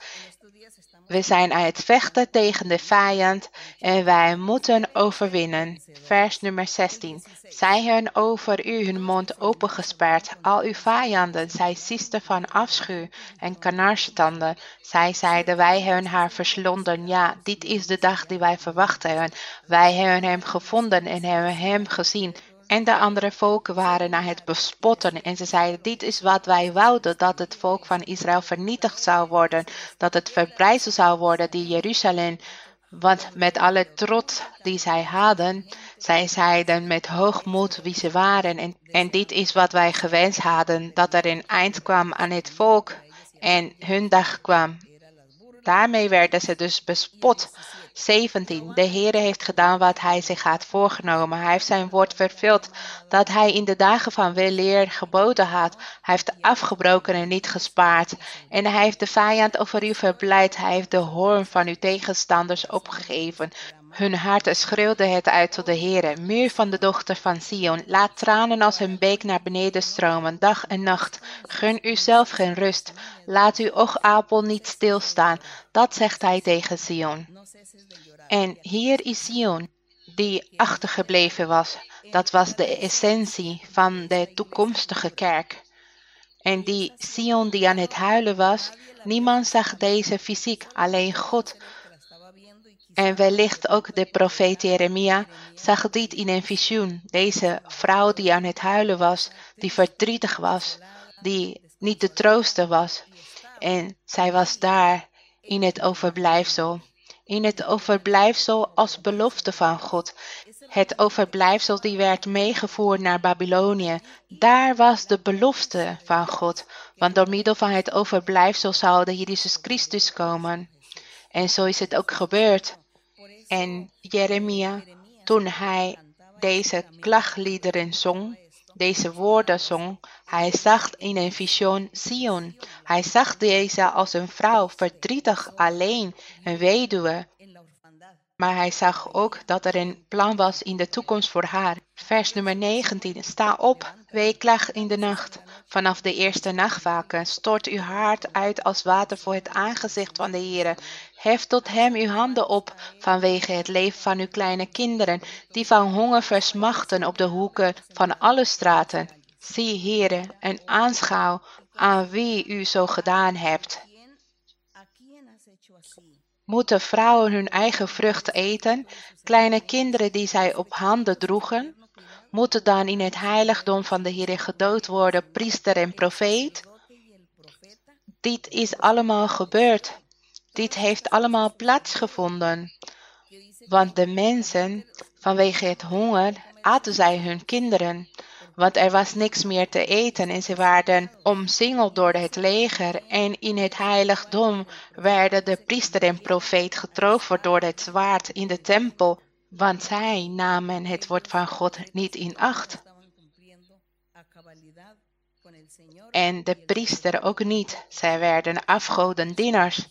We zijn aan het vechten tegen de vijand en wij moeten overwinnen. Vers nummer 16. Zij hebben over u hun mond opengesperd. Al uw vijanden, zij sisten van afschuw en kanarstanden. Zij zeiden, wij hebben haar verslonden. Ja, dit is de dag die wij verwachten. Wij hebben hem gevonden en hebben hem gezien. En de andere volken waren naar het bespotten en ze zeiden, dit is wat wij wouden, dat het volk van Israël vernietigd zou worden, dat het verbrijzeld zou worden, die Jeruzalem. Want met alle trots die zij hadden, zij zeiden met hoogmoed wie ze waren. En, en dit is wat wij gewenst hadden, dat er een eind kwam aan het volk en hun dag kwam. Daarmee werden ze dus bespot 17. De Heere heeft gedaan wat hij zich had voorgenomen. Hij heeft zijn woord vervuld dat hij in de dagen van weleer geboden had. Hij heeft afgebroken en niet gespaard. En hij heeft de vijand over u verblijd. Hij heeft de hoorn van uw tegenstanders opgegeven. Hun hart schreeuwde het uit tot de Heere, muur van de dochter van Sion. Laat tranen als een beek naar beneden stromen, dag en nacht. Gun u zelf geen rust. Laat uw oogapel niet stilstaan. Dat zegt hij tegen Sion. En hier is Sion, die achtergebleven was. Dat was de essentie van de toekomstige kerk. En die Sion die aan het huilen was, niemand zag deze fysiek, alleen God en wellicht ook de profeet Jeremia zag dit in een visioen. Deze vrouw die aan het huilen was, die verdrietig was, die niet te troosten was. En zij was daar in het overblijfsel. In het overblijfsel als belofte van God. Het overblijfsel die werd meegevoerd naar Babylonië. Daar was de belofte van God. Want door middel van het overblijfsel zou de Jezus Christus komen. En zo is het ook gebeurd. En Jeremia, toen hij deze klagliederen zong, deze woorden zong, hij zag in een visioen Sion. Hij zag deze als een vrouw, verdrietig, alleen, een weduwe. Maar hij zag ook dat er een plan was in de toekomst voor haar. Vers nummer 19. Sta op, weeklag in de nacht. Vanaf de eerste nachtwaken stort uw hart uit als water voor het aangezicht van de Heer. Hef tot hem uw handen op vanwege het leven van uw kleine kinderen, die van honger versmachten op de hoeken van alle straten. Zie, Heere, en aanschouw aan wie u zo gedaan hebt. moeten vrouwen hun eigen vrucht eten, kleine kinderen die zij op handen droegen, moeten dan in het heiligdom van de Heer gedood worden, priester en profeet. Dit is allemaal gebeurd. Dit heeft allemaal plaatsgevonden. Want de mensen, vanwege het honger, aten zij hun kinderen. Want er was niks meer te eten en ze werden omsingeld door het leger. En in het heiligdom werden de priester en profeet getroffen door het zwaard in de tempel. Want zij namen het woord van God niet in acht. En de priester ook niet. Zij werden afgodendienaars.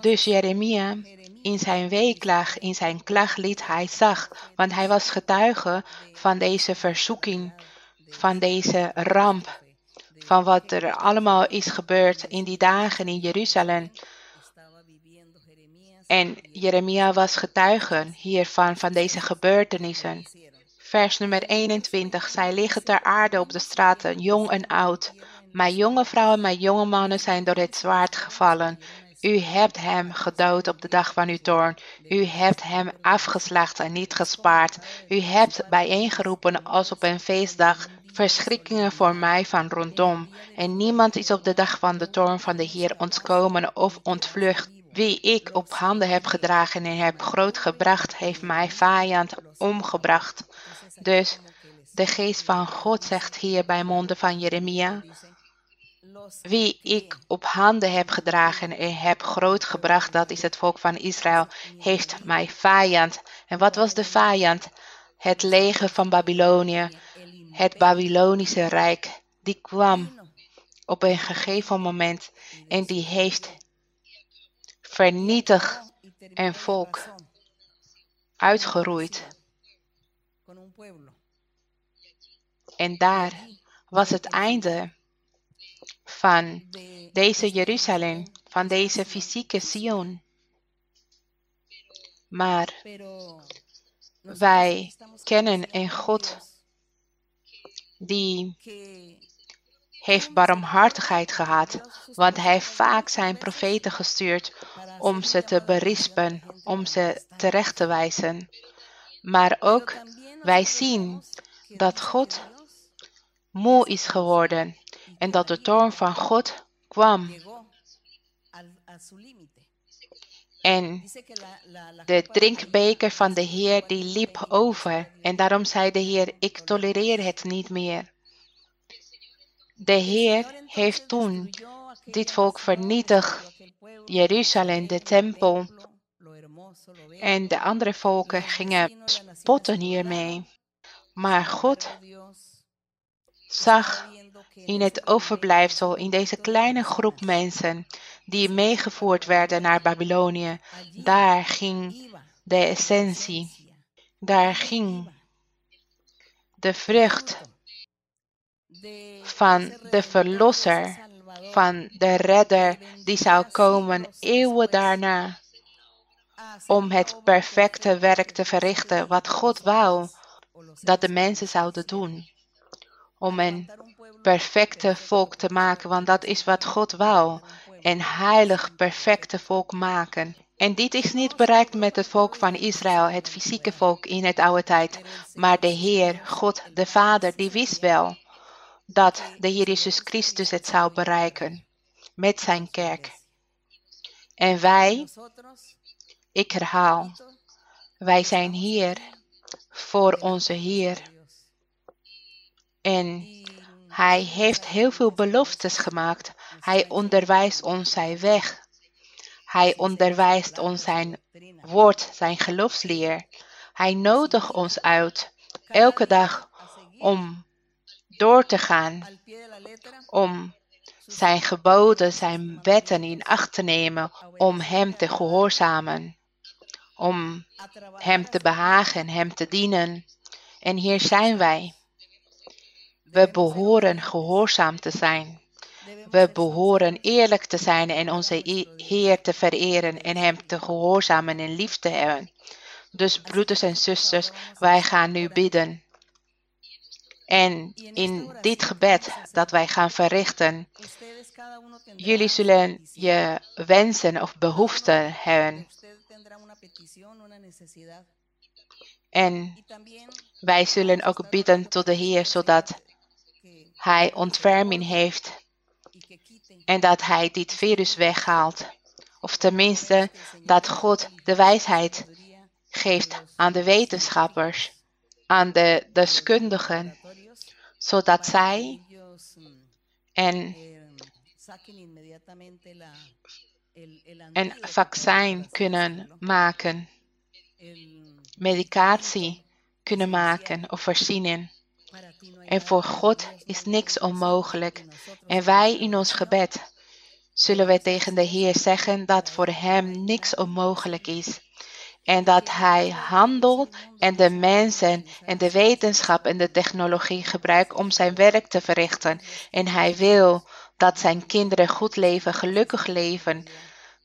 Dus Jeremia in zijn weeklag, in zijn klaglied, hij zag, want hij was getuige van deze verzoeking, van deze ramp, van wat er allemaal is gebeurd in die dagen in Jeruzalem. En Jeremia was getuige hiervan, van deze gebeurtenissen. Vers nummer 21. Zij liggen ter aarde op de straten, jong en oud. Mijn jonge vrouwen, mijn jonge mannen zijn door het zwaard gevallen. U hebt hem gedood op de dag van uw toorn. U hebt hem afgeslacht en niet gespaard. U hebt bijeengeroepen als op een feestdag verschrikkingen voor mij van rondom. En niemand is op de dag van de toorn van de Heer ontkomen of ontvlucht. Wie ik op handen heb gedragen en heb groot gebracht, heeft mij vijand omgebracht. Dus de geest van God zegt hier bij monden van Jeremia, wie ik op handen heb gedragen en heb grootgebracht, dat is het volk van Israël, heeft mij vijand. En wat was de vijand? Het leger van Babylonië, het Babylonische Rijk, die kwam op een gegeven moment en die heeft vernietigd een volk uitgeroeid. En daar was het einde van deze Jeruzalem, van deze fysieke Sion. Maar wij kennen een God die heeft barmhartigheid gehad, want hij heeft vaak zijn profeten gestuurd om ze te berispen, om ze terecht te wijzen. Maar ook wij zien dat God moe is geworden en dat de toorn van God kwam. En de drinkbeker van de Heer die liep over. En daarom zei de Heer, ik tolereer het niet meer. De Heer heeft toen dit volk vernietigd. Jeruzalem, de tempel. En de andere volken gingen spotten hiermee. Maar God zag in het overblijfsel, in deze kleine groep mensen die meegevoerd werden naar Babylonië, daar ging de essentie, daar ging de vrucht van de verlosser, van de redder die zou komen eeuwen daarna om het perfecte werk te verrichten wat God wou dat de mensen zouden doen. Om een perfecte volk te maken, want dat is wat God wou. Een heilig, perfecte volk maken. En dit is niet bereikt met het volk van Israël, het fysieke volk in het oude tijd. Maar de Heer, God de Vader, die wist wel dat de Heer Jezus Christus het zou bereiken met zijn kerk. En wij, ik herhaal, wij zijn hier voor onze Heer. En hij heeft heel veel beloftes gemaakt. Hij onderwijst ons zijn weg. Hij onderwijst ons zijn woord, zijn geloofsleer. Hij nodigt ons uit elke dag om door te gaan, om zijn geboden, zijn wetten in acht te nemen, om Hem te gehoorzamen, om Hem te behagen, Hem te dienen. En hier zijn wij. We behoren gehoorzaam te zijn. We behoren eerlijk te zijn en onze Heer te vereren en Hem te gehoorzamen en lief te hebben. Dus broeders en zusters, wij gaan nu bidden. En in dit gebed dat wij gaan verrichten, jullie zullen je wensen of behoeften hebben. En wij zullen ook bidden tot de Heer, zodat Hij ontferming heeft en dat Hij dit virus weghaalt. Of tenminste, dat God de wijsheid geeft aan de wetenschappers, aan de deskundigen, zodat zij en een vaccin kunnen maken, medicatie kunnen maken of voorzien. En voor God is niks onmogelijk. En wij in ons gebed zullen we tegen de Heer zeggen dat voor Hem niks onmogelijk is. En dat Hij handelt en de mensen en de wetenschap en de technologie gebruikt om zijn werk te verrichten. En Hij wil dat zijn kinderen goed leven, gelukkig leven.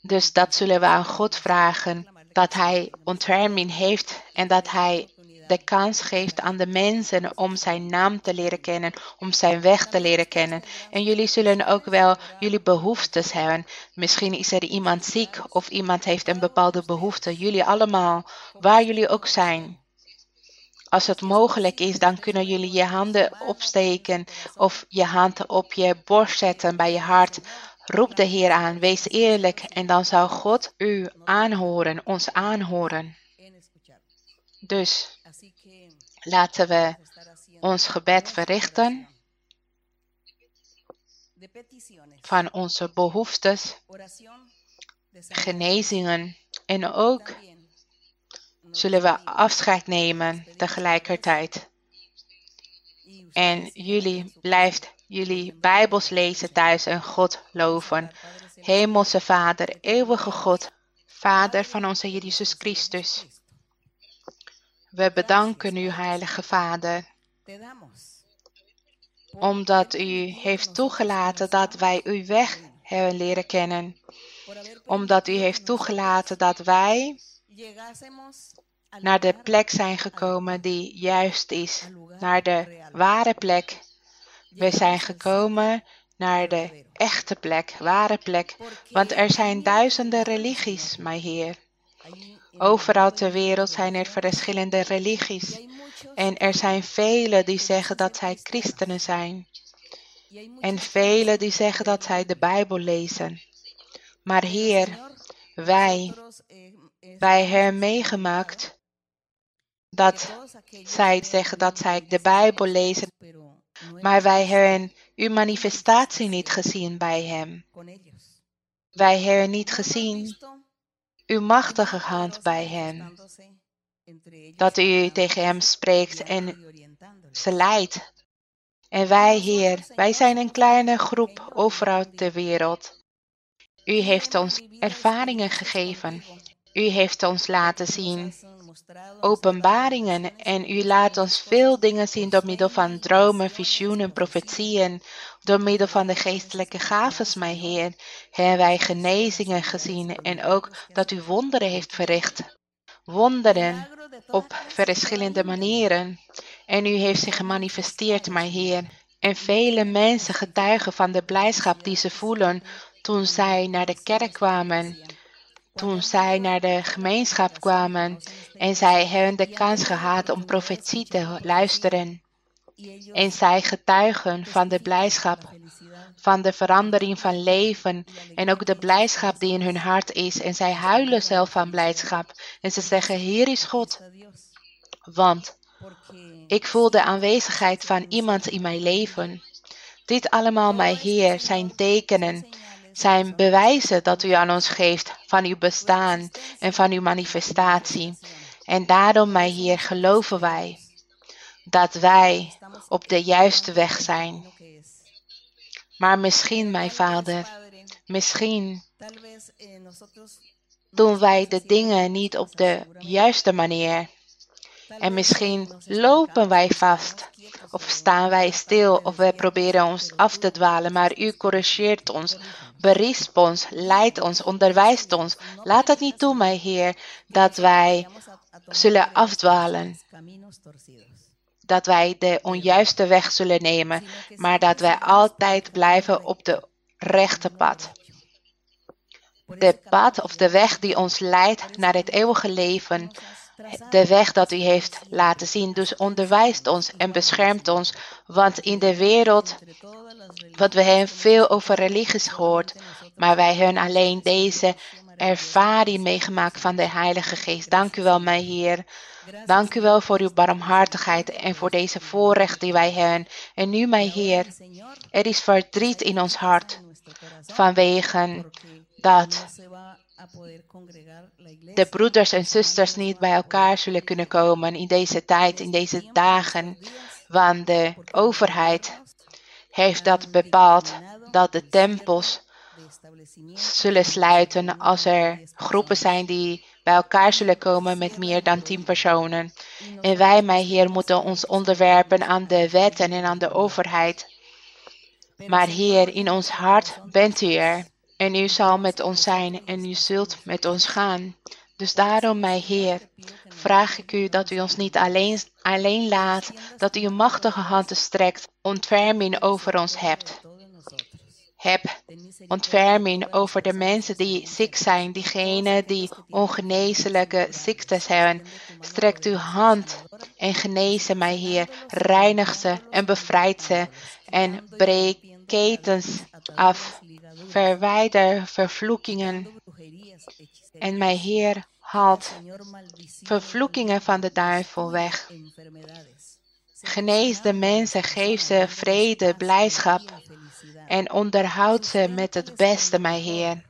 Dus dat zullen we aan God vragen. Dat Hij ontferming heeft en dat Hij de kans geeft aan de mensen om zijn naam te leren kennen, om zijn weg te leren kennen. En jullie zullen ook wel jullie behoeftes hebben. Misschien is er iemand ziek of iemand heeft een bepaalde behoefte. Jullie allemaal, waar jullie ook zijn. Als het mogelijk is, dan kunnen jullie je handen opsteken of je hand op je borst zetten bij je hart. Roep de Heer aan, wees eerlijk en dan zal God u aanhoren, ons aanhoren. Dus laten we ons gebed verrichten van onze behoeftes, genezingen en ook zullen we afscheid nemen tegelijkertijd. En jullie blijft jullie Bijbels lezen thuis en God loven. Hemelse Vader, eeuwige God, Vader van onze Jezus Christus. We bedanken u, Heilige Vader, omdat u heeft toegelaten dat wij uw weg hebben leren kennen. Omdat u heeft toegelaten dat wij naar de plek zijn gekomen die juist is, naar de ware plek. We zijn gekomen naar de echte plek, ware plek, want er zijn duizenden religies, mijn Heer. Overal ter wereld zijn er verschillende religies. En er zijn velen die zeggen dat zij christenen zijn. En velen die zeggen dat zij de Bijbel lezen. Maar Heer, wij, wij hebben meegemaakt dat zij zeggen dat zij de Bijbel lezen, maar wij hebben uw manifestatie niet gezien bij hem. Wij hebben niet gezien uw machtige hand bij hen. Dat u tegen hem spreekt en ze leidt. En wij, Heer, wij zijn een kleine groep overal ter wereld. U heeft ons ervaringen gegeven. U heeft ons laten zien openbaringen en u laat ons veel dingen zien door middel van dromen, visioenen, profetieën, door middel van de geestelijke gaven, mijn Heer, hebben wij genezingen gezien en ook dat u wonderen heeft verricht. Wonderen op verschillende manieren. En u heeft zich gemanifesteerd, mijn Heer. En vele mensen getuigen van de blijdschap die ze voelen toen zij naar de kerk kwamen toen zij naar de gemeenschap kwamen en zij hebben de kans gehad om profetie te luisteren. En zij getuigen van de blijdschap, van de verandering van leven en ook de blijdschap die in hun hart is. En zij huilen zelf van blijdschap. En ze zeggen, hier is God. Want ik voel de aanwezigheid van iemand in mijn leven. Dit allemaal, mijn Heer, zijn tekenen zijn bewijzen dat u aan ons geeft van uw bestaan en van uw manifestatie. En daarom, mijn Heer, geloven wij dat wij op de juiste weg zijn. Maar misschien, mijn Vader, misschien doen wij de dingen niet op de juiste manier. En misschien lopen wij vast, of staan wij stil, of wij proberen ons af te dwalen, maar u corrigeert ons, berispt ons, leidt ons, onderwijst ons. Laat het niet toe, mijn Heer, dat wij zullen afdwalen. Dat wij de onjuiste weg zullen nemen, maar dat wij altijd blijven op de rechte pad. de pad of de weg die ons leidt naar het eeuwige leven. De weg dat u heeft laten zien. Dus onderwijst ons en beschermt ons. Want in de wereld, wat we hebben veel over religies gehoord, maar wij hebben alleen deze ervaring meegemaakt van de Heilige Geest. Dank u wel, mijn Heer. Dank u wel voor uw barmhartigheid en voor deze voorrecht die wij hebben. En nu, mijn Heer, er is verdriet in ons hart vanwege dat de broeders en zusters niet bij elkaar zullen kunnen komen in deze tijd, in deze dagen, want de overheid heeft dat bepaald dat de tempels zullen sluiten als er groepen zijn die bij elkaar zullen komen met meer dan tien personen. En wij, mijn Heer, moeten ons onderwerpen aan de wetten en aan de overheid. Maar Heer, in ons hart bent u er. En u zal met ons zijn en u zult met ons gaan. Dus daarom, mijn Heer, vraag ik u dat u ons niet alleen, alleen laat, dat u uw machtige handen strekt, ontferming over ons hebt. Heb ontferming over de mensen die ziek zijn, diegenen die ongeneeslijke ziektes hebben. Strekt uw hand en genezen mij, Heer. Reinig ze en bevrijd ze en breek ketens af. Verwijder vervloekingen. En mijn Heer haalt vervloekingen van de duivel weg. Genees de mensen, geef ze vrede, blijdschap en onderhoud ze met het beste, mijn Heer.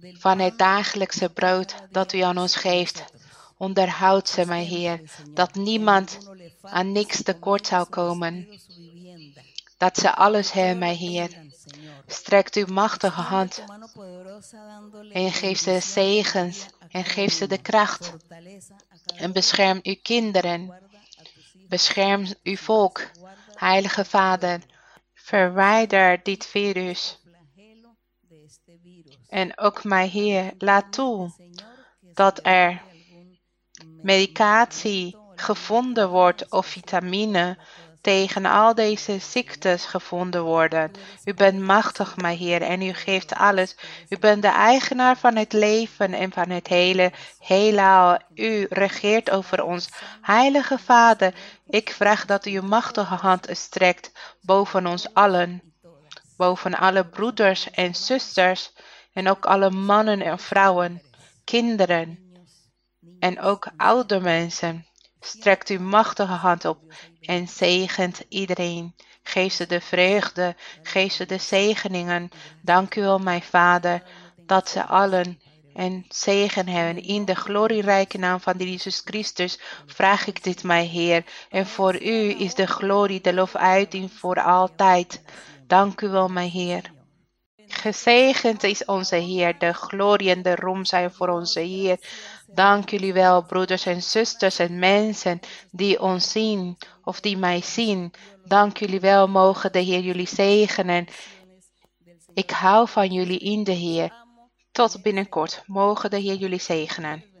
Van het dagelijkse brood dat u aan ons geeft, onderhoud ze, mijn Heer, dat niemand aan niks tekort zou komen. Dat ze alles hebben, mijn Heer. Strekt uw machtige hand en geef ze zegens en geef ze de kracht. En bescherm uw kinderen. Bescherm uw volk, Heilige Vader. Verwijder dit virus. En ook mijn Heer, laat toe dat er medicatie gevonden wordt of vitamine tegen al deze ziektes gevonden worden. U bent machtig, mijn Heer, en u geeft alles. U bent de eigenaar van het leven en van het hele heelal. U regeert over ons. Heilige Vader, ik vraag dat u uw machtige hand strekt boven ons allen. Boven alle broeders en zusters en ook alle mannen en vrouwen, kinderen en ook oude mensen. Strekt uw machtige hand op en zegent iedereen. Geef ze de vreugde, geef ze de zegeningen. Dank u wel, mijn Vader, dat ze allen en zegen hebben. In de glorierijke naam van Jezus Christus vraag ik dit, mijn Heer. En voor u is de glorie, de lofuiting voor altijd. Dank u wel, mijn Heer. Gezegend is onze Heer, de glorie en de roem zijn voor onze Heer. Dank jullie wel, broeders en zusters en mensen die ons zien of die mij zien. Dank jullie wel, mogen de Heer jullie zegenen. Ik hou van jullie in de Heer. Tot binnenkort, mogen de Heer jullie zegenen.